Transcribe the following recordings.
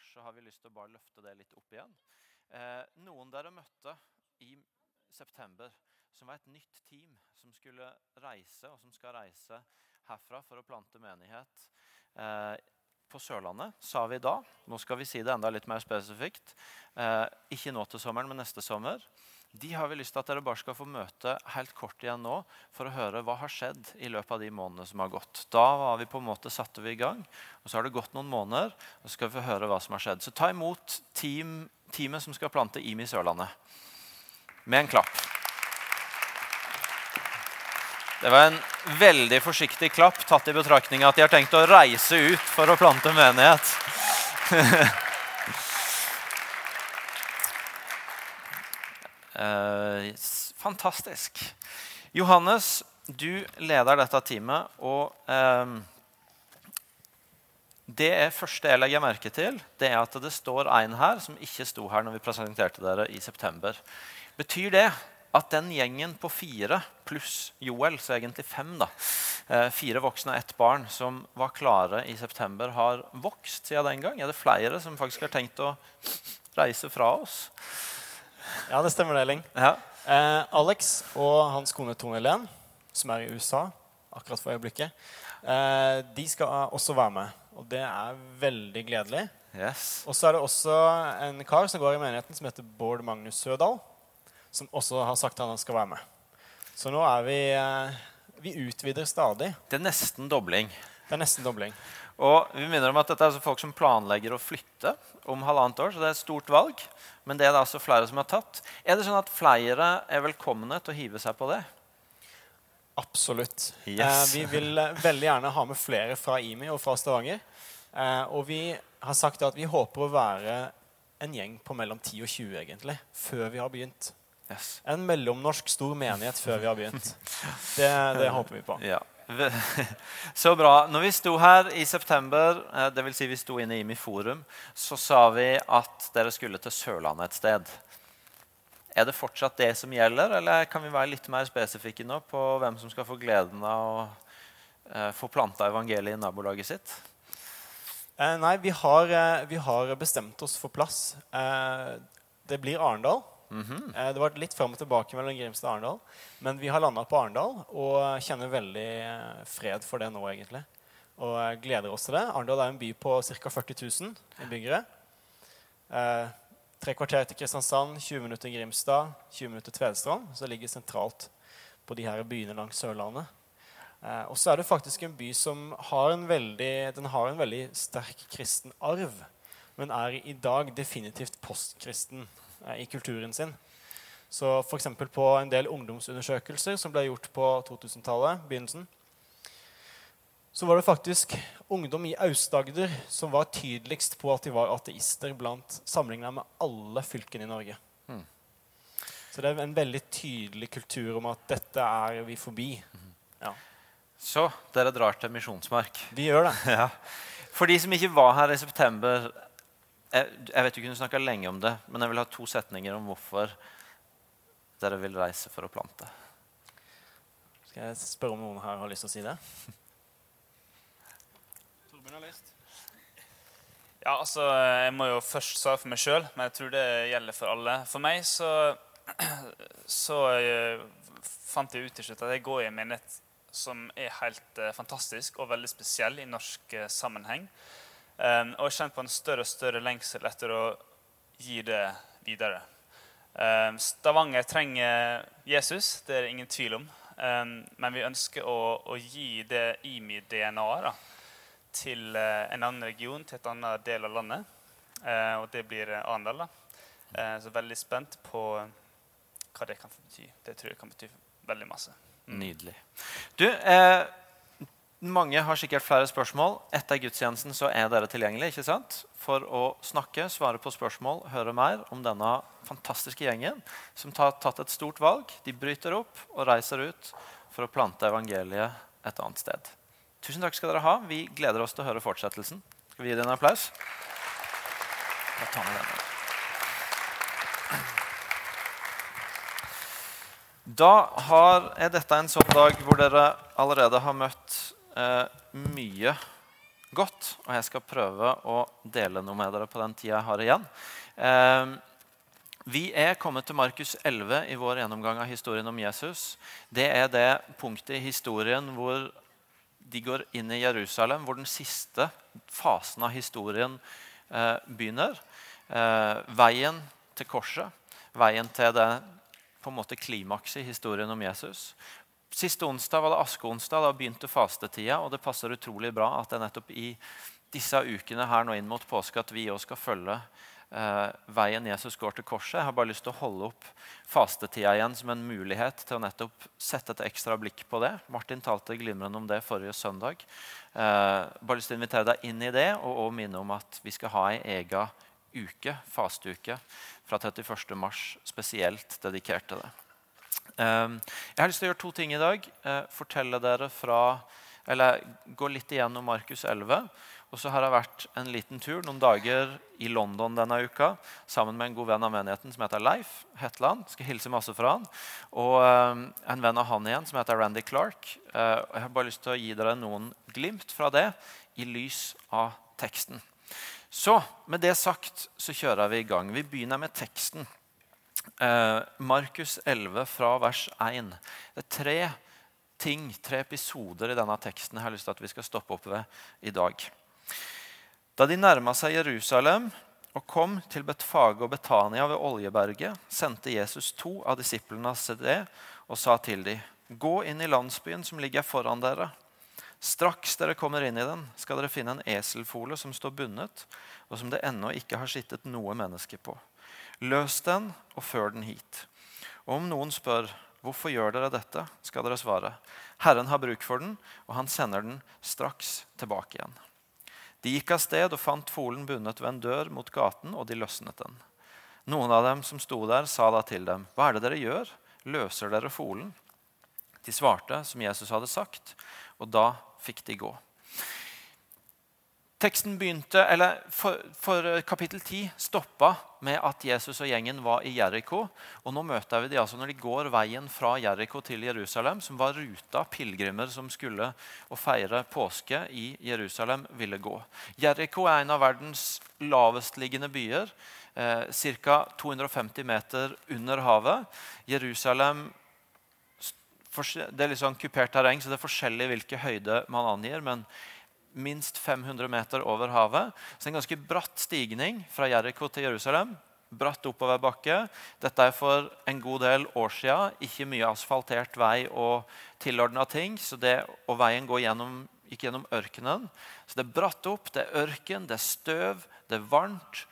mars, så har vi lyst til å bare løfte det litt opp igjen. Eh, noen dere møtte i september, som var et nytt team som skulle reise, og som skal reise herfra for å plante menighet eh, på Sørlandet, sa vi da. Nå skal vi si det enda litt mer spesifikt. Eh, ikke nå til sommeren, men neste sommer. De har vi lyst til at dere bare skal få møte helt kort igjen nå for å høre hva har skjedd i løpet av de månedene som har gått. Da var vi på en måte satte vi i gang, og så har det gått noen måneder. og så skal vi få høre hva som har skjedd. Så ta imot team, teamet som skal plante IMI Sørlandet, med en klapp. Det var en veldig forsiktig klapp, tatt i betraktning at de har tenkt å reise ut for å plante menighet. Eh, fantastisk. Johannes, du leder dette teamet, og eh, det er første jeg legger merke til, det er at det står en her som ikke sto her når vi presenterte dere i september. Betyr det at den gjengen på fire pluss Joel, så egentlig fem, da, eh, fire voksne og ett barn, som var klare i september, har vokst siden den gang? Er det flere som faktisk har tenkt å reise fra oss? Ja, det stemmer det, Elling. Ja. Eh, Alex og hans kone Tone Helen, som er i USA akkurat for øyeblikket, eh, de skal også være med. Og det er veldig gledelig. Yes. Og så er det også en kar som går i menigheten, som heter Bård Magnus Sødal, som også har sagt at han skal være med. Så nå er vi eh, Vi utvider stadig. Det er nesten dobling. Det er nesten dobling. Og vi minner om at dette er altså folk som planlegger å flytte om halvannet år. så det er et stort valg, Men det er det altså flere som har tatt. Er det sånn at flere er velkomne til å hive seg på det? Absolutt. Yes. Eh, vi vil eh, veldig gjerne ha med flere fra IMI og fra Stavanger. Eh, og vi har sagt at vi håper å være en gjeng på mellom 10 og 20 egentlig, før vi har begynt. Yes. En mellomnorsk stor menighet før vi har begynt. Det, det håper vi på. Ja. Så bra. Når vi sto her i september, dvs. det vil Si vi sto inne i IMI Forum, så sa vi at dere skulle til Sørlandet et sted. Er det fortsatt det som gjelder, eller kan vi være litt mer spesifikke nå på hvem som skal få gleden av å eh, få planta evangeliet i nabolaget sitt? Eh, nei, vi har, eh, vi har bestemt oss for plass. Eh, det blir Arendal. Eh, det var litt fram og tilbake mellom Grimstad og Arendal. Men vi har landa på Arendal og kjenner veldig eh, fred for det nå, egentlig. Og gleder oss til det. Arendal er en by på ca. 40 000 innbyggere. Eh, tre kvarter til Kristiansand, 20 minutter Grimstad, 20 minutter Tvedestrand. Så ligger sentralt på de her byene langs Sørlandet. Og så er det faktisk en by som har en veldig, den har en veldig sterk kristen arv, men er i dag definitivt postkristen i kulturen sin. Så f.eks. på en del ungdomsundersøkelser som ble gjort på 2000-tallet, begynnelsen, så var det faktisk ungdom i Aust-Agder som var tydeligst på at de var ateister blant sammenligna med alle fylkene i Norge. Mm. Så det er en veldig tydelig kultur om at dette er vi forbi. Ja. Så dere drar til Misjonsmark. Vi gjør det. Ja. For de som ikke var her i september Jeg, jeg vet du kunne snakka lenge om det, men jeg vil ha to setninger om hvorfor dere vil reise for å plante. Skal jeg spørre om noen her har lyst til å si det? Torbjørn har lyst. Ja, altså, Jeg må jo først svare for meg sjøl, men jeg tror det gjelder for alle. For meg så, så eh, fant jeg ut til slutt at jeg går i en menighet som er helt eh, fantastisk og veldig spesiell i norsk eh, sammenheng. Um, og jeg kjenner på en større og større lengsel etter å gi det videre. Um, Stavanger trenger Jesus, det er det ingen tvil om. Um, men vi ønsker å, å gi det IMI-DNA-et til eh, en annen region, til et annet del av landet. Eh, og det blir eh, Arendal. Eh, så veldig spent på hva det kan bety. Det tror jeg kan bety veldig masse. Nydelig. Du, eh, mange har sikkert flere spørsmål. Etter gudstjenesten så er dere tilgjengelige ikke sant? for å snakke, svare på spørsmål, høre mer om denne fantastiske gjengen som har tatt et stort valg. De bryter opp og reiser ut for å plante evangeliet et annet sted. Tusen takk skal dere ha. Vi gleder oss til å høre fortsettelsen. Skal vi gi dem en applaus? Da har, er dette en sånn dag hvor dere allerede har møtt eh, mye godt. Og jeg skal prøve å dele noe med dere på den tida jeg har igjen. Eh, vi er kommet til Markus 11 i vår gjennomgang av historien om Jesus. Det er det punktet i historien hvor de går inn i Jerusalem, hvor den siste fasen av historien eh, begynner. Eh, veien til korset, veien til det på en måte klimakset i historien om Jesus. Siste onsdag var det askeonsdag. Da begynte fastetida. Og det passer utrolig bra at det er nettopp i disse ukene her nå inn mot påske at vi òg skal følge eh, veien Jesus går til korset. Jeg har bare lyst til å holde opp fastetida igjen som en mulighet til å nettopp sette et ekstra blikk på det. Martin talte glimrende om det forrige søndag. Eh, bare lyst til å invitere deg inn i det og, og minne om at vi skal ha ei ega uke, fasteuke fra 31. mars spesielt dedikert til det. Ehm, jeg har lyst til å gjøre to ting i dag. Eh, fortelle dere fra, eller Gå litt igjennom Markus 11. Og så har jeg vært en liten tur noen dager i London denne uka sammen med en god venn av menigheten som heter Leif Hetland. Skal hilse masse fra han. Og ehm, en venn av han igjen som heter Randy Clark. Eh, jeg har bare lyst til å gi dere noen glimt fra det i lys av teksten. Så med det sagt så kjører vi i gang. Vi begynner med teksten. Eh, Markus 11 fra vers 1. Det er tre ting, tre episoder i denne teksten jeg har lyst til at vi skal stoppe opp ved i dag. Da de nærma seg Jerusalem og kom til Betfage og Betania ved Oljeberget, sendte Jesus to av disiplene av CD og sa til dem, Gå inn i landsbyen som ligger foran dere. Straks dere kommer inn i den, skal dere finne en eselfole som står bundet, og som det ennå ikke har sittet noe menneske på. Løs den og før den hit. Og om noen spør hvorfor gjør dere dette, skal dere svare Herren har bruk for den, og han sender den straks tilbake igjen. De gikk av sted og fant folen bundet ved en dør mot gaten, og de løsnet den. Noen av dem som sto der, sa da til dem, Hva er det dere gjør? Løser dere folen? De svarte som Jesus hadde sagt, og da fikk de gå. Teksten begynte, eller for, for, Kapittel 10 stoppa med at Jesus og gjengen var i Jeriko. Og nå møter vi de altså når de går veien fra Jeriko til Jerusalem, som var ruta pilegrimer som skulle å feire påske i Jerusalem, ville gå. Jeriko er en av verdens lavestliggende byer. Eh, Ca. 250 meter under havet. Jerusalem det er litt sånn kupert terreng, så det er forskjellig hvilke høyde man angir. Men minst 500 meter over havet. Så en ganske bratt stigning fra Jeriko til Jerusalem. Bratt oppoverbakke. Dette er for en god del år siden ikke mye asfaltert vei og tilordna ting. Så det, og veien gjennom, gikk gjennom ørkenen. Så det er bratt opp, det er ørken, det er støv, det er varmt.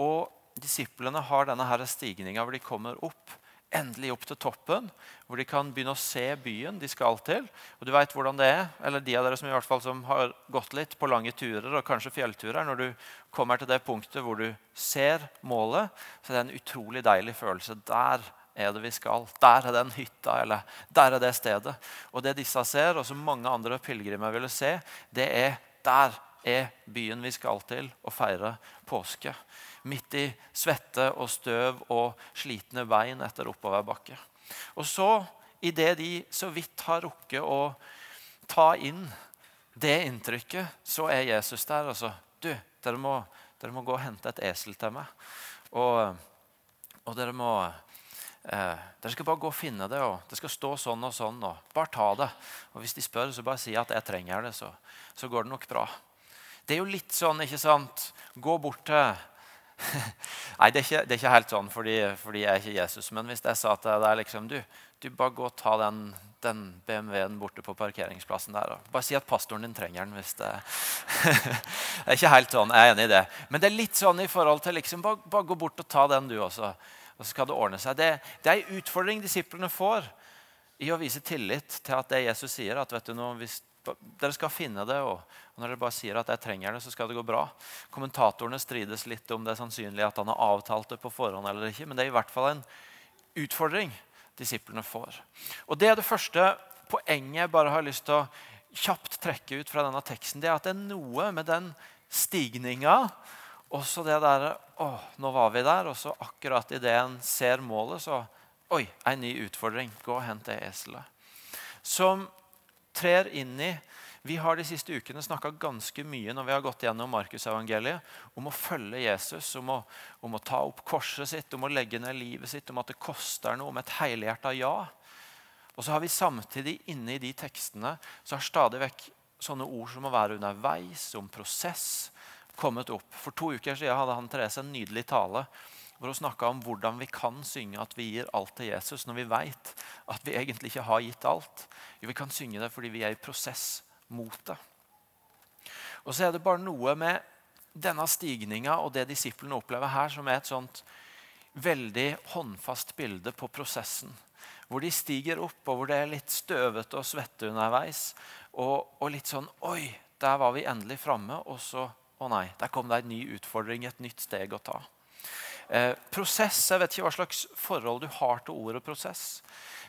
Og disiplene har denne stigninga hvor de kommer opp endelig opp til toppen, hvor de kan begynne å se byen de skal til. Og du vet hvordan det er, eller de av dere som i hvert fall som har gått litt på lange turer, og kanskje fjellturer, når du kommer til det punktet hvor du ser målet, så er det en utrolig deilig følelse. Der er det vi skal. Der er den hytta, eller der er det stedet. Og det disse ser, og som mange andre pilegrimer ville se, det er der er byen vi skal til å feire påske midt i svette og støv og slitne bein etter oppoverbakke. Og så, idet de så vidt har rukket å ta inn det inntrykket, så er Jesus der. Altså, du, dere må, dere må gå og hente et esel til meg. Og, og dere må eh, Dere skal bare gå og finne det, og det skal stå sånn og sånn. og Bare ta det. Og hvis de spør, så bare si at jeg trenger det, så, så går det nok bra. Det er jo litt sånn, ikke sant Gå bort til Nei, det er, ikke, det er, ikke, helt sånn fordi, fordi, jeg er ikke Jesus. Men hvis jeg sa til deg liksom, du, du bare gå og ta den, den BMW-en borte på parkeringsplassen der. Og bare si at pastoren din trenger den. hvis Det Det er ikke helt sånn, jeg er enig i det. Men det er litt sånn i forhold til liksom, bare, bare gå bort og ta den, du også. Og så skal det ordne seg. Det, det er en utfordring disiplene får i å vise tillit til at det Jesus sier. at vet du nå, hvis dere skal finne det. Og, når dere bare sier at jeg trenger det, så skal det gå bra. Kommentatorene strides litt om det er sannsynlig at han har avtalt det på forhånd. eller ikke, Men det er i hvert fall en utfordring disiplene får. Og Det er det første poenget jeg bare har lyst til å kjapt trekke ut fra denne teksten. Det er at det er noe med den stigninga også det der Å, nå var vi der. Og så akkurat idet en ser målet, så Oi, en ny utfordring. Gå og hent det eselet. Som trer inn i Vi har de siste ukene snakka ganske mye når vi har gått gjennom Markusevangeliet, om å følge Jesus, om å, om å, ta opp korset sitt, om å legge ned livet sitt, om at det koster noe, om et helhjerta ja. Og så har vi samtidig inne i de tekstene så har stadig vekk sånne ord som å være underveis, om prosess, kommet opp. For to uker siden hadde han Therese en nydelig tale hvor hun snakka om hvordan vi kan synge at vi gir alt til Jesus når vi veit at vi egentlig ikke har gitt alt. Jo, vi kan synge det fordi vi er i prosess mot det. Og så er det bare noe med denne stigninga og det disiplene opplever her, som er et sånt veldig håndfast bilde på prosessen. Hvor de stiger opp, og hvor det er litt støvete og svette underveis. Og, og litt sånn Oi, der var vi endelig framme. Og så Å nei, der kom det en ny utfordring, et nytt steg å ta. Eh, prosess Jeg vet ikke hva slags forhold du har til ordet prosess.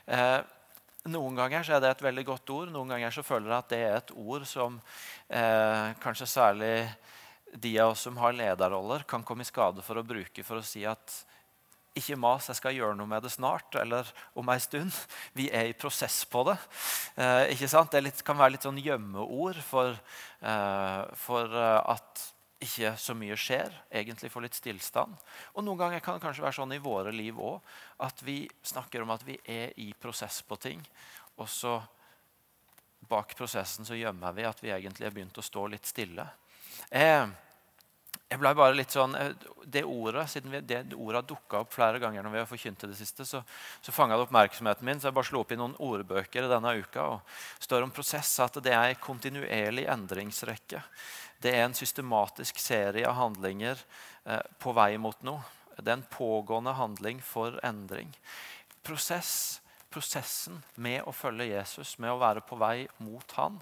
Eh, noen ganger så er det et veldig godt ord. Noen ganger så føler jeg at det er et ord som eh, kanskje særlig de av oss som har lederroller, kan komme i skade for å bruke for å si at ikke mas, jeg skal gjøre noe med det snart eller om ei stund. Vi er i prosess på det. Eh, ikke sant? Det litt, kan være litt sånn gjemmeord for, eh, for eh, at ikke så mye skjer. Egentlig får litt stillstand. Og Noen ganger kan det kanskje være sånn i våre liv òg at vi snakker om at vi er i prosess på ting. Og så bak prosessen så gjemmer vi at vi egentlig har begynt å stå litt stille. Eh, jeg ble bare litt sånn, eh, Det ordet siden vi, det ordet dukka opp flere ganger når vi har forkynt det siste, så, så fanga det oppmerksomheten min. Så jeg bare slo opp i noen ordbøker denne uka. og står om prosess at det er en kontinuerlig endringsrekke. Det er en systematisk serie av handlinger eh, på vei mot noe. Det er en pågående handling for endring. Prosess, prosessen med å følge Jesus, med å være på vei mot han,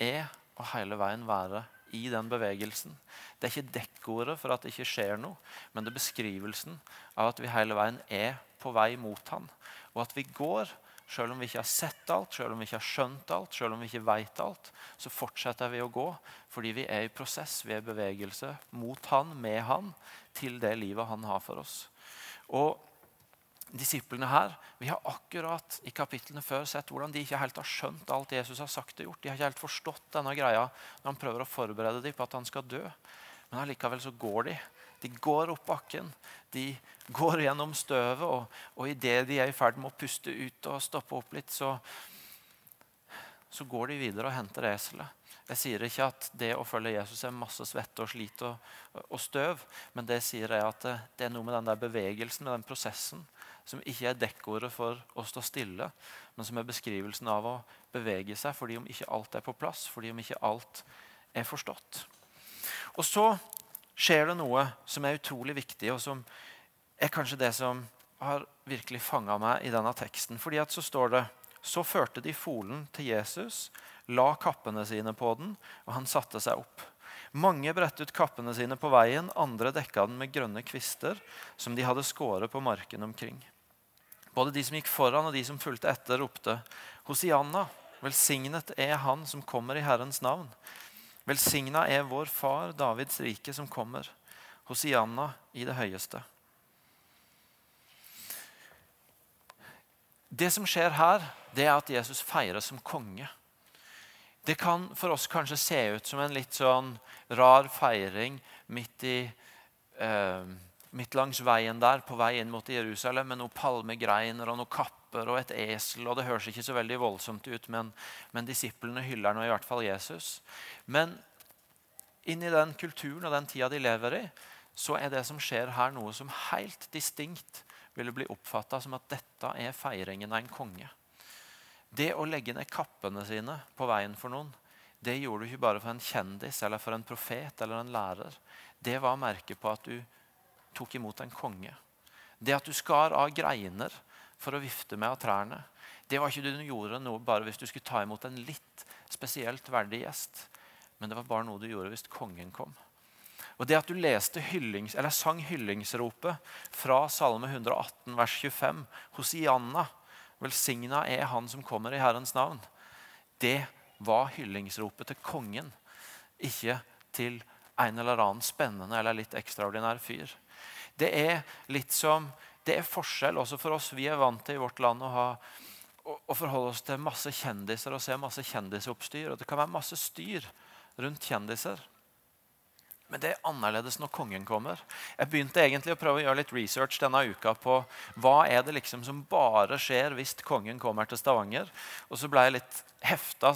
er å hele veien være i den bevegelsen. Det er ikke dekkordet for at det ikke skjer noe, men det er beskrivelsen av at vi hele veien er på vei mot han. Og at vi går selv om vi ikke har sett alt, selv om vi ikke har skjønt alt, selv om vi ikke vet alt, så fortsetter vi å gå fordi vi er i prosess, vi er i bevegelse mot Han, med Han, til det livet Han har for oss. Og disiplene her, Vi har akkurat i kapitlene før sett hvordan de ikke helt har skjønt alt Jesus har sagt og gjort. De har ikke helt forstått denne greia når han prøver å forberede dem på at han skal dø. Men allikevel så går de. De går opp bakken. De går gjennom støvet, og, og idet de er i ferd med å puste ut og stoppe opp litt, så, så går de videre og henter eselet. Jeg sier ikke at det å følge Jesus er masse svette og slit og, og, støv. Men det sier jeg at det, det, er noe med den der bevegelsen, med den prosessen, som ikke er dekkordet for å stå stille, men som er beskrivelsen av å bevege seg fordi om ikke alt er på plass, fordi om ikke alt er forstått. Og så skjer det noe som er utrolig viktig, og som er kanskje det som har virkelig fanga meg i denne teksten. Fordi at så står det Så førte de folen til Jesus, la kappene sine på den, og han satte seg opp. Mange bredte ut kappene sine på veien, andre dekka den med grønne kvister som de hadde skåret på marken omkring. Både de som gikk foran og de som fulgte etter, ropte Hosianna, velsignet er Han som kommer i Herrens navn. Velsigna er vår far Davids rike som kommer. Hosianna i det høyeste. Det som skjer her, det er at Jesus feires som konge. Det kan for oss kanskje se ut som en litt sånn rar feiring midt, i, eh, midt langs veien der, på vei inn mot Jerusalem, med noen palmegreiner og noen kapper og et esel. og Det høres ikke så veldig voldsomt ut, men, men disiplene hyller nå i hvert fall Jesus. Men inn i den kulturen og den tida de lever i, så er det som skjer her, noe som helt distinkt ville bli oppfatta som at dette er feiringen av en konge. Det å legge ned kappene sine på veien for noen, det gjorde du ikke bare for en kjendis eller for en profet eller en lærer. Det var merket på at du tok imot en konge. Det at du skar av greiner for å vifte med av trærne, det var ikke det du gjorde noe bare hvis du skulle ta imot en litt spesielt verdig gjest. Men det var bare noe du gjorde hvis kongen kom. Og det at du leste hyllings, eller sang hyllingsropet fra Salme 118, vers 25, Hosianna, velsigna er Han som kommer i Herrens navn, det var hyllingsropet til kongen, ikke til en eller annen spennende eller litt ekstraordinær fyr. Det er litt som, det er forskjell også for oss. Vi er vant til i vårt land å ha å forholde oss til masse kjendiser og se masse kjendisoppstyr. Og det kan være masse styr rundt kjendiser. Men det er annerledes når kongen kommer. Jeg begynte egentlig å prøve å gjøre litt research denne uka på hva er det liksom som bare skjer hvis kongen kommer til Stavanger. Og så ble jeg litt hefta.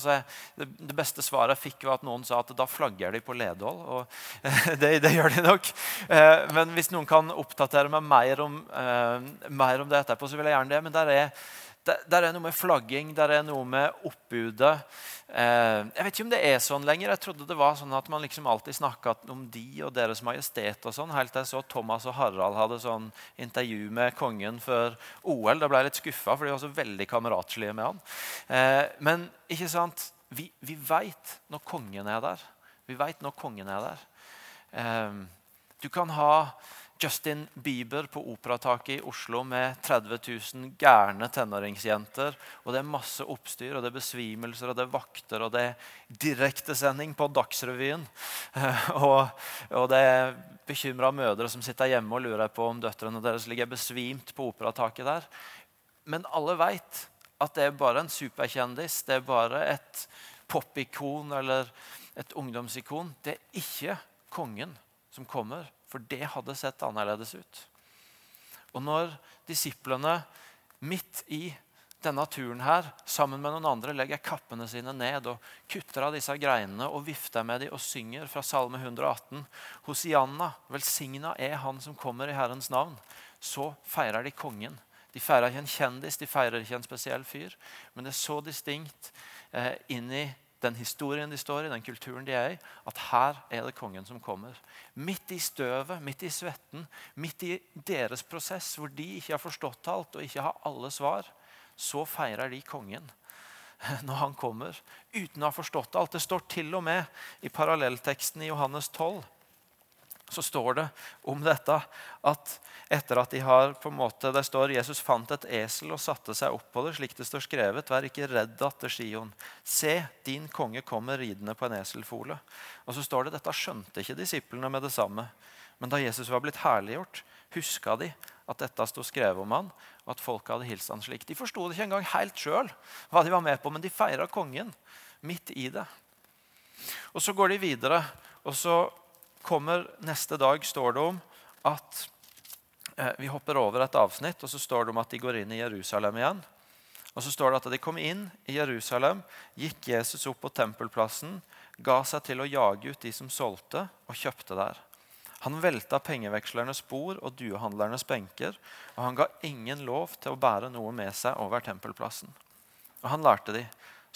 Det, beste svaret jeg fikk, var at noen sa at da flagger de på Ledål. Og det, det, gjør de nok. Eh, men hvis noen kan oppdatere meg mer om, eh, mer om det etterpå, så vil jeg gjerne det. Men der er, der, der er noe med flagging, der er noe med oppbudet. Eh, jeg vet ikke om det er sånn lenger. Jeg trodde det var sånn at man liksom alltid snakka om de og Deres Majestet. og sånn, Helt til jeg så Thomas og Harald hadde sånn intervju med kongen før OL. Da ble jeg litt skuffa, for de var så veldig kameratslige med han. Eh, men ikke sant, vi, vi veit når kongen er der. Vi veit når kongen er der. Eh, du kan ha Justin Bieber på Operataket i Oslo med 30 000 gærne tenåringsjenter. Og det er masse oppstyr, og det er besvimelser, og det er vakter, og det er direktesending på Dagsrevyen. Og, og det er bekymra mødre som sitter hjemme og lurer på om døtrene deres ligger besvimt på Operataket der. Men alle veit at det er bare en superkjendis. Det er bare et popikon eller et ungdomsikon. Det er ikke kongen som kommer for det hadde sett annerledes ut. Og når disiplene midt i denne turen her, sammen med noen andre legger kappene sine ned og kutter av disse greinene og vifter med dem og synger fra Salme 118 Hosianna, velsigna er Han som kommer i Herrens navn. Så feirer de kongen. De feirer ikke en kjendis, de feirer ikke en spesiell fyr. Men det er så distinkt eh, inn i den historien de står i, den kulturen de er i, at her er det kongen som kommer. Midt i støvet, midt i svetten, midt i deres prosess, hvor de ikke har forstått alt og ikke har alle svar, så feirer de kongen når han kommer, uten å ha forstått alt. Det står til og med i parallellteksten i Johannes 12 så står det om dette at etter at de har på en måte, Det står Jesus fant et esel og satte seg opp på det, slik det står skrevet. Vær ikke redd, datter Sion. Se, din konge kommer ridende på en eselfole. Og så står det dette skjønte ikke disiplene med det samme. Men da Jesus var blitt herliggjort, huska de at dette sto skrevet om han, og at folket hadde hilst han slik. De forsto det ikke engang helt sjøl, hva de var med på, men de feira kongen midt i det. Og Så går de videre, og så kommer neste dag, står det om at eh, Vi hopper over et avsnitt, og så står det om at de går inn i Jerusalem igjen. Og så står det at Da de kom inn i Jerusalem, gikk Jesus opp på tempelplassen, ga seg til å jage ut de som solgte, og kjøpte der. Han velta pengevekslernes bord og duehandlernes benker, og han ga ingen lov til å bære noe med seg over tempelplassen. Og han lærte de,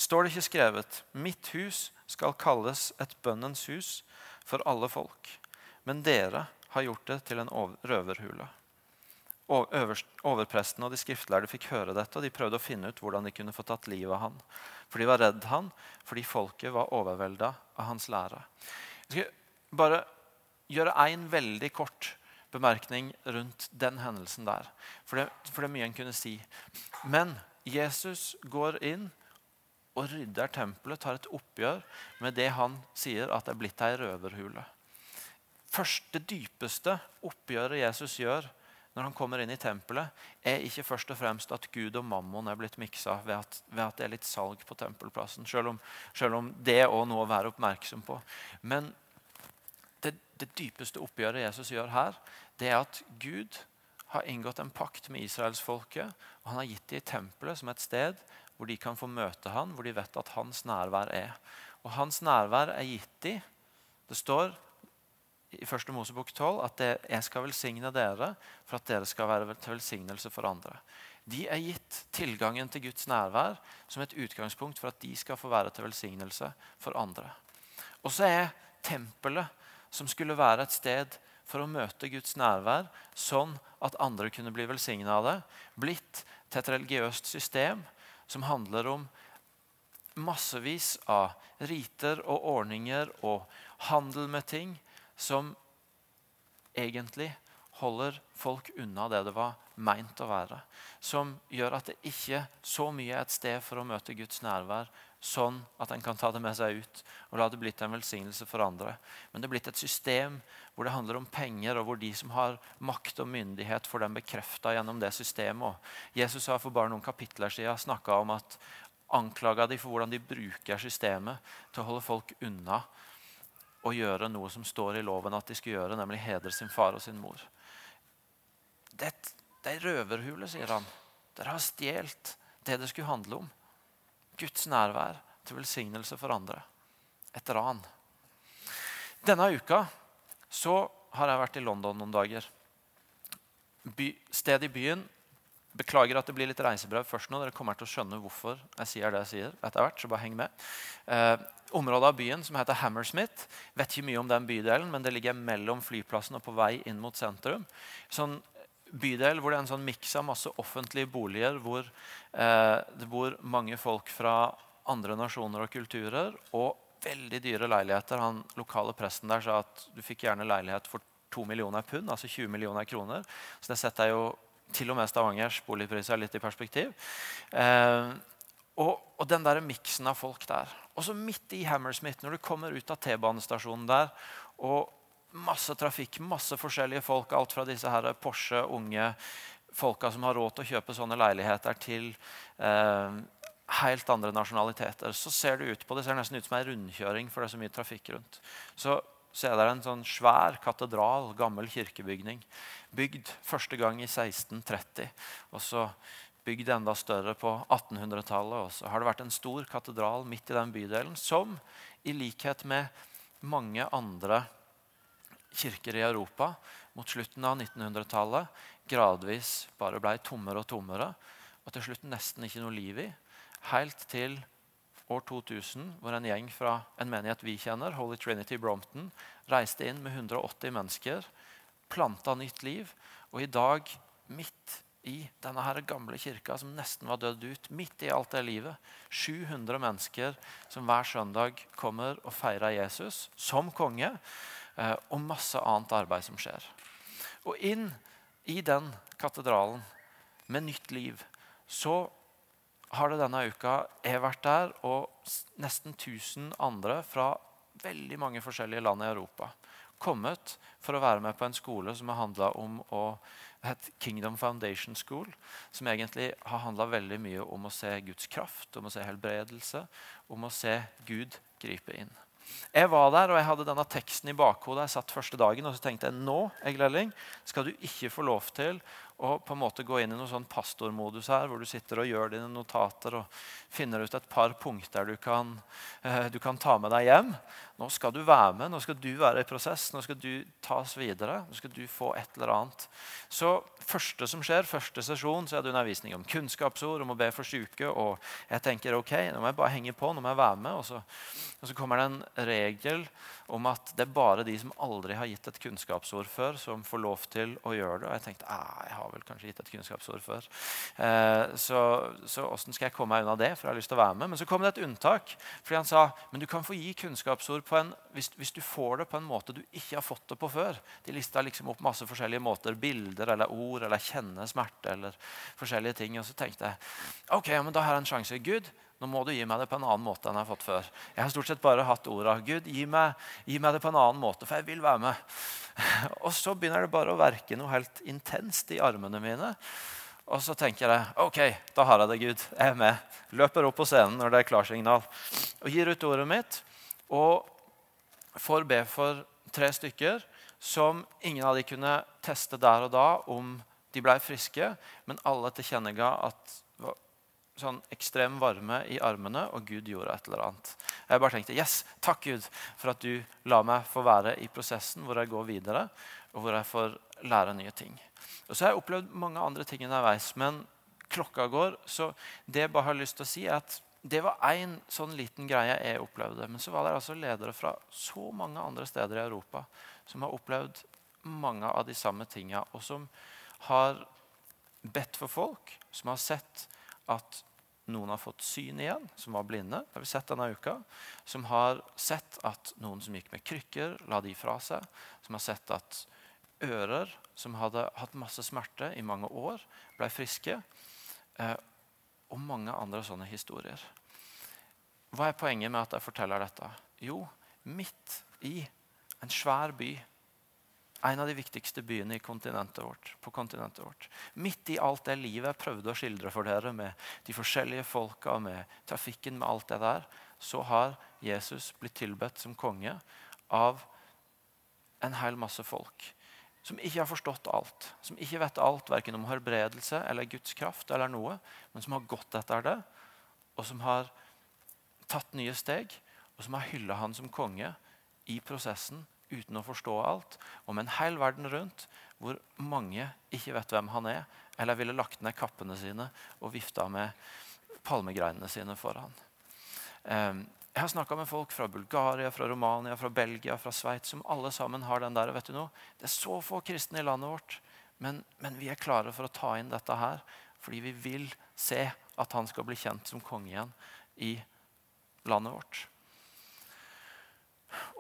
står det ikke skrevet, mitt hus skal kalles et bønnens hus, for alle folk. Men dere har gjort det til en røverhule. Overpresten og de skriftlærde fikk høre dette, og de prøvde å finne ut hvordan de kunne få tatt livet av han. For de var redd han, fordi folket var overvelda av hans lære. Jeg skal bare gjøre én veldig kort bemerkning rundt den hendelsen der. For det, for det er mye en kunne si. Men Jesus går inn og rydder tempelet, tar et oppgjør med det han sier at det er blitt ei røverhule. Første dypeste oppgjøret Jesus gjør når han kommer inn i tempelet, er ikke først og fremst at Gud og mammon er blitt miksa ved at, ved at det er litt salg på tempelplassen. Selv om, selv om det er noe å være oppmerksom på. Men det, det dypeste oppgjøret Jesus gjør her, det er at Gud har inngått en pakt med israelsfolket. og Han har gitt dem tempelet som et sted hvor de kan få møte han, hvor de vet at hans nærvær er. Og hans nærvær er gitt de. Det står i 1. Mosebok 12 at det, jeg skal velsigne dere for at dere skal være til velsignelse for andre. De er gitt tilgangen til Guds nærvær som et utgangspunkt for at de skal få være til velsignelse for andre. Og så er tempelet, som skulle være et sted for å møte Guds nærvær, sånn at andre kunne bli velsigna av det, blitt til et religiøst system som handler om massevis av riter og ordninger og handel med ting som egentlig holder folk unna det det var meint å være. Som gjør at det ikke så mye er et sted for å møte Guds nærvær sånn at en kan ta det med seg ut og la det blitt en velsignelse for andre. Men det er blitt et system hvor det handler om penger, og hvor de som har makt og myndighet, får dem bekrefta gjennom det systemet. Og Jesus har for bare noen kapitler siden snakka om at anklaga de for hvordan de bruker systemet til å holde folk unna og gjøre noe som står i loven at de skal gjøre, nemlig hedre sin far og sin mor. Det, det er røverhule, sier han. Dere har stjålet det det skulle handle om. Guds nærvær til velsignelse for andre. Et ran. Denne uka så har jeg vært i London noen dager. By, sted i byen. Beklager at det blir litt reisebrev først nå. Dere kommer til å skjønne hvorfor jeg sier det jeg sier. etter hvert, så bare heng med. Eh, området av byen som heter Hammersmith. Vet ikke mye om den bydelen, men det ligger mellom flyplassen og på vei inn mot sentrum. Sånn bydel hvor det er en sånn miks av masse offentlige boliger hvor eh, det bor mange folk fra andre nasjoner og kulturer. og veldig dyre leiligheter. Han lokale presten der sa at du fikk gjerne leilighet for 2 millioner pund, altså 20 millioner kroner. Så det setter jo til og med Stavangers boligpriser litt i perspektiv. Eh, og, og, den der miksen av folk der. Og så midt i Hammersmith, når du kommer ut av T-banestasjonen der, og masse trafikk, masse forskjellige folk, alt fra disse her Porsche, unge folka som har råd til å kjøpe sånne leiligheter, til eh, helt andre nasjonaliteter. Så ser det ut på det ser nesten ut som en rundkjøring, for det er så mye trafikk rundt. Så ser dere en sånn svær katedral, gammel kirkebygning, bygd første gang i 1630. og så bygd enda større på 1800-tallet. Og så har det vært en stor katedral midt i den bydelen som, i likhet med mange andre kirker i Europa mot slutten av 1900-tallet, gradvis bare ble tommere og tommere. Og til slutt nesten ikke noe liv i helt til år 2000, hvor en gjeng fra en menighet vi kjenner, Holy Trinity Brompton, reiste inn med 180 mennesker, planta nytt liv. Og i dag, midt i denne her gamle kirka som nesten var dødd ut, midt i alt det livet, 700 mennesker som hver søndag kommer og feirer Jesus som konge, og masse annet arbeid som skjer. Og inn i den katedralen med nytt liv så har det denne uka jeg vært der, og nesten 1000 andre fra veldig mange forskjellige land i Europa kommet for å være med på en skole som har handla om å het Kingdom Foundation School, som egentlig har handla veldig mye om å se Guds kraft, om å se helbredelse, om å se Gud gripe inn. Jeg var der, og jeg hadde denne teksten i bakhodet. Jeg satt første dagen, og så tenkte jeg nå Egil Elling, skal du ikke få lov til og på en måte gå inn i noen sånn pastormodus her, hvor du sitter og gjør dine notater og finner ut et par punkter du kan, eh, du kan ta med deg hjem. Nå skal du være med, nå skal du være i prosess, nå skal du tas videre. Nå skal du få et eller annet. Så første som skjer, første sesjon, så er det undervisning om kunnskapsord, om å be for syke. Og jeg tenker ok, nå må jeg bare henge på, nå må jeg være med. Og så, og så kommer det en regel om at det er bare de som aldri har gitt et kunnskapsord før, som får lov til å gjøre det. Og jeg tenkte jeg har vel kanskje gitt et kunnskapsord før. Eh, så, så åssen skal jeg komme meg unna det? For jeg har lyst til å være med. Men så kom det et unntak. fordi han sa men du kan få gi kunnskapsord en, hvis, hvis, du får det på en måte du ikke har fått det på før. De lista liksom opp masse forskjellige måter. Bilder eller ord eller kjenne smerte eller forskjellige ting. Og så tenkte jeg ok, men da har jeg en sjanse. Gud, nå må du gi meg det på en annen måte enn jeg har fått før. Jeg har stort sett bare hatt orda. Gud, gi meg, gi meg det på en annen måte, for jeg vil være med. Og så begynner det bare å verke noe helt intenst i armene mine. Og så tenker jeg ok, da har jeg det, Gud. Jeg er med. Løper opp på scenen når det er klarsignal. Og gir ut ordet mitt. Og får be for tre stykker som ingen av de kunne teste der og da om de ble friske, men alle tilkjennega at sånn ekstrem varme i armene, og Gud gjorde et eller annet. Jeg bare tenkte yes, takk Gud for at du la meg få være i prosessen hvor jeg går videre, og hvor jeg får lære nye ting. Og så har jeg opplevd mange andre ting underveis, men klokka går. Så det jeg bare har lyst til å si, er at det var én sånn liten greie jeg opplevde. Men så var det altså ledere fra så mange andre steder i Europa som har opplevd mange av de samme tinga, og som har bedt for folk, som har sett at noen har fått syn igjen, som var blinde. har vi sett denne uka. Som har sett at noen som gikk med krykker, la de fra seg. Som har sett at ører som hadde hatt masse smerte i mange år, ble friske. Eh, og mange andre sånne historier. hva er poenget med at jeg forteller dette? Jo, midt i en svær by, en av de viktigste byene kontinentet vårt, på kontinentet vårt, midt i alt det livet jeg prøvde å skildre for dere, med de forskjellige folka, med trafikken, med alt det der, så har Jesus blitt tilbedt som konge av en hel masse folk som ikke har forstått alt, som ikke vet alt verken om helbredelse eller Guds kraft, eller noe, men som har gått etter det, og som har tatt nye steg, og som har hylla han som konge i prosessen uten å forstå alt, med en hel verden rundt hvor mange ikke vet hvem han er, eller ville lagt ned kappene sine og vifta med palmegreinene sine for han. Um, jeg har snakka med folk fra Bulgaria, fra Romania, fra Belgia, fra Sveits som alle sammen har den der. vet du noe? Det er så få kristne i landet vårt, men, men, vi er klare for å ta inn dette her fordi vi vil se at han skal bli kjent som konge igjen i landet vårt.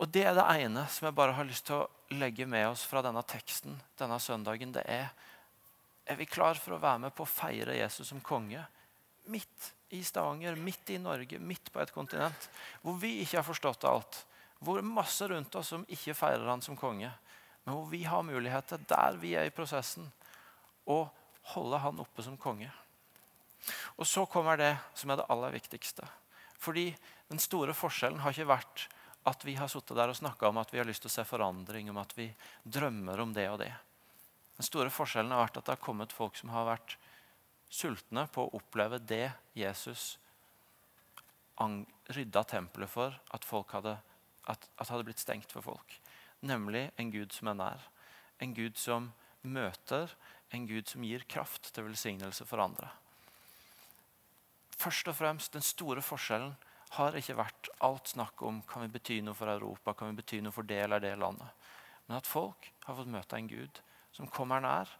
Og Det er det ene som jeg bare har lyst til å legge med oss fra denne teksten denne søndagen. Det er er vi klar for å være med på å feire Jesus som konge midt i Stavanger, midt i Norge, midt på et kontinent, hvor vi ikke har forstått alt. Hvor masse rundt oss som ikke feirer han som konge. Men hvor vi har muligheter, der vi er i prosessen, å holde han oppe som konge. Og så kommer det som er det aller viktigste. Fordi den store forskjellen har ikke vært at vi har sittet der og snakka om at vi har lyst til å se forandring, om at vi drømmer om det og det. Den store forskjellen har vært at det har kommet folk som har vært sultne på å oppleve det Jesus rydda tempelet for at, hadde, at, at hadde blitt stengt for folk. Nemlig en Gud som er nær. En Gud som møter, en Gud som gir kraft til velsignelse for andre. Først og fremst, Den store forskjellen har ikke vært alt snakk om kan vi bety noe for Europa, kan vi bety noe for det eller det landet. Men at folk har fått møte en Gud som kommer nær,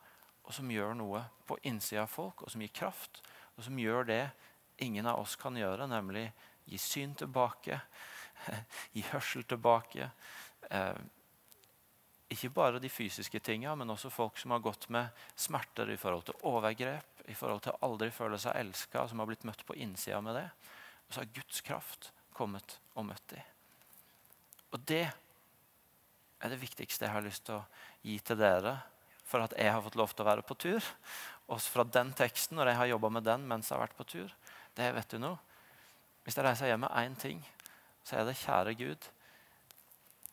og som gjør noe på innsida av folk, og som gir kraft, og som gjør det ingen av oss kan gjøre, nemlig gi syn tilbake, gi hørsel tilbake. Eh, ikke bare de fysiske tinga, men også folk som har gått med smerter i forhold til overgrep, i forhold til aldri føle seg elska, som har blitt møtt på innsida med det. Og så har Guds kraft kommet og møtt dem. Og det er det viktigste jeg har lyst til å gi til dere for at jeg har fått lov til å være på tur. Også fra den teksten, når jeg har jobba med den mens jeg har vært på tur. Det vet du nå. Hvis jeg reiser hjem med én ting, så er det kjære Gud.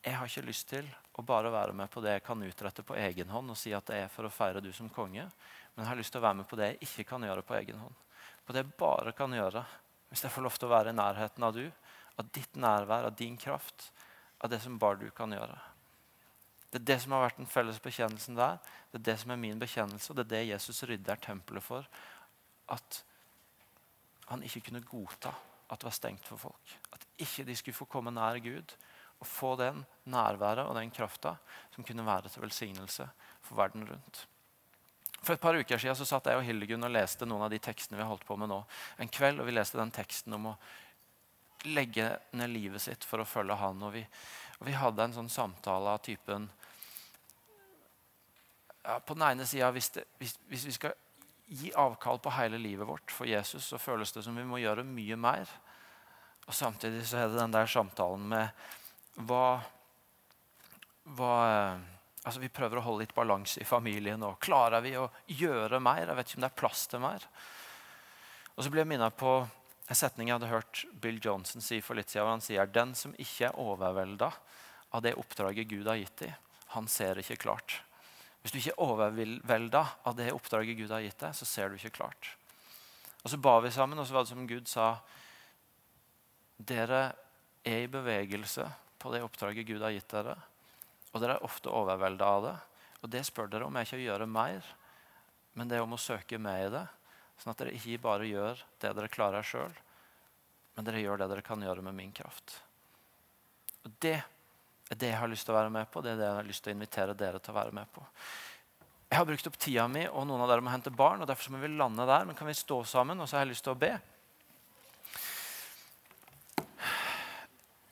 Jeg har ikke lyst til å bare være med på det jeg kan utrette på egen hånd og si at det er for å feire du som konge, men jeg har lyst til å være med på det jeg ikke kan gjøre på egen hånd. På det jeg bare kan gjøre hvis jeg får lov til å være i nærheten av du, av ditt nærvær, av din kraft, av det som bare du kan gjøre. Det er det som har vært den felles bekjennelsen der. Det er det som er min bekjennelse, og det er det Jesus rydder tempelet for. At han ikke kunne godta at det var stengt for folk. At ikke de skulle få komme nær Gud og få den nærværet og den krafta som kunne være til velsignelse for verden rundt. For et par uker siden så satt jeg og Hildegunn og leste noen av de tekstene vi har holdt på med nå. En kveld, og Vi leste den teksten om å legge ned livet sitt for å følge Han. og Vi, og vi hadde en sånn samtale av typen ja, På den ene sida, hvis, hvis, hvis, vi skal gi avkall på hele livet vårt for Jesus, så føles det som vi må gjøre mye mer. Og Samtidig så er det den der samtalen med hva, hva altså Vi prøver å holde litt balanse i familien. og Klarer vi å gjøre mer? Jeg vet ikke om det er plass til mer. Og så blir jeg minnet på en setning jeg hadde hørt Bill Johnson si for litt siden. Han sier den som ikke er overvelda av det oppdraget Gud har gitt deg, han ser ikke klart. Hvis du ikke er overvelda av det oppdraget Gud har gitt deg, så ser du ikke klart. Og Så ba vi sammen, og så var det som Gud sa Dere er i bevegelse på det oppdraget Gud har gitt dere. Og dere er ofte overvelda av det. Og det spør dere om er ikke å gjøre mer, men det er om å søke med i det. Sånn at dere ikke bare gjør det dere klarer sjøl, men dere gjør det dere kan gjøre med min kraft. Og Det er det jeg har lyst til å være med på. Det er det jeg har lyst til å invitere dere til å være med på. Jeg har brukt opp tida mi, og noen av dere må hente barn. og Derfor må vi lande der. Men kan vi stå sammen? Og så har jeg lyst til å be.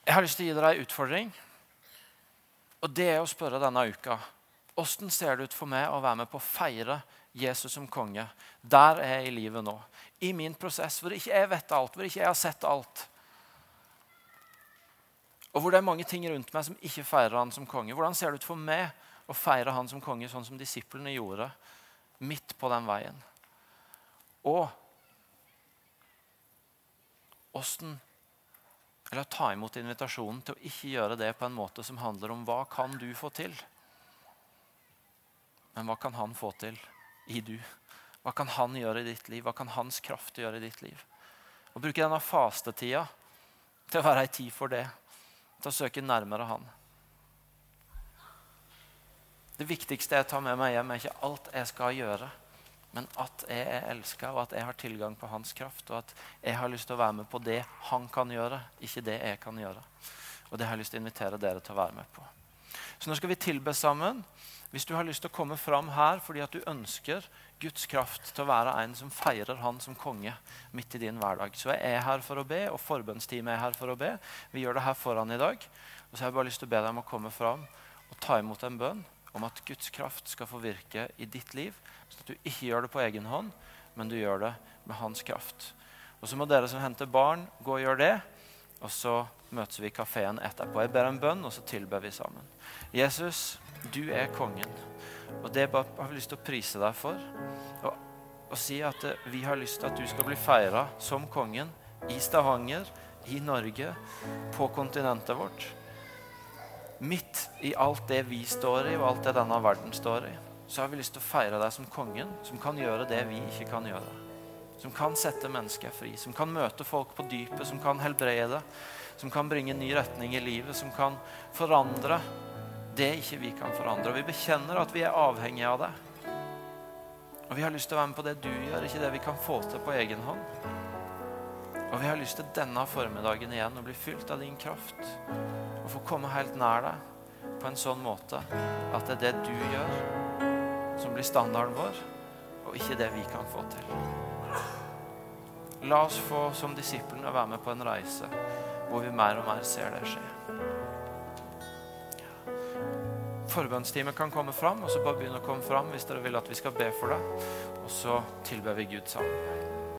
Jeg har lyst til å gi dere en utfordring. Og det er å spørre denne uka Hvordan ser det ut for meg å være med på å feire Jesus som konge? Der er jeg i livet nå. I min prosess hvor ikke jeg vet alt, hvor ikke jeg har sett alt. Og hvor det er mange ting rundt meg som ikke feirer han som konge. Hvordan ser det ut for meg å feire han som konge sånn som disiplene gjorde, midt på den veien? Og åssen Eller ta imot invitasjonen til å ikke gjøre det på en måte som handler om hva kan du få til? Men hva kan han få til i du? Hva kan han gjøre i ditt liv? Hva kan hans kraft gjøre i ditt liv? Å bruke denne fastetida til å være ei tid for det. Til å søke nærmere han. Det viktigste jeg tar med meg hjem, er ikke alt jeg skal gjøre, men at jeg er elska, og at jeg har tilgang på hans kraft. Og at jeg har lyst til å være med på det han kan gjøre, ikke det jeg kan gjøre. Og det har jeg lyst til å invitere dere til å være med på. Så nå skal vi tilbe sammen. Hvis du har lyst til å komme fram her fordi at du ønsker Guds kraft til å være en som feirer Han som konge midt i din hverdag, så jeg er her for å be, og forbønnsteamet er her for å be. Vi gjør det her foran i dag. Og så har jeg bare lyst til å be deg om å komme fram og ta imot en bønn om at Guds kraft skal få virke i ditt liv. Så at du ikke gjør det på egen hånd, men du gjør det med Hans kraft. Og så må dere som henter barn, gå og gjøre det. Og så møtes vi i kafeen etterpå. Jeg ber en bønn, og så tilber vi sammen. Jesus, du er kongen. Og det har vi lyst til å prise deg for. Og, og si at eh, vi har lyst til at du skal bli feira som kongen i Stavanger, i Norge, på kontinentet vårt. Midt i alt det vi står i, og alt det denne verden står i, så har vi lyst til å feire deg som kongen, som kan gjøre det vi ikke kan gjøre. Som kan sette mennesker fri, som kan møte folk på dypet, som kan helbrede, som kan bringe ny retning i livet, som kan forandre det ikke vi kan forandre. Og vi bekjenner at vi er avhengige av det. Og vi har lyst til å være med på det du gjør, ikke det vi kan få til på egen hånd. Og vi har lyst til denne formiddagen igjen å bli fylt av din kraft. Og få komme helt nær deg på en sånn måte at det er det du gjør, som blir standarden vår, og ikke det vi kan få til. La oss få som disiplene være med på en reise hvor vi mer og mer ser det skje forbønnsteamet kan komme fram, og så bare begynne å komme fram hvis dere vil at vi skal be for det. Og så tilber vi Gud sammen.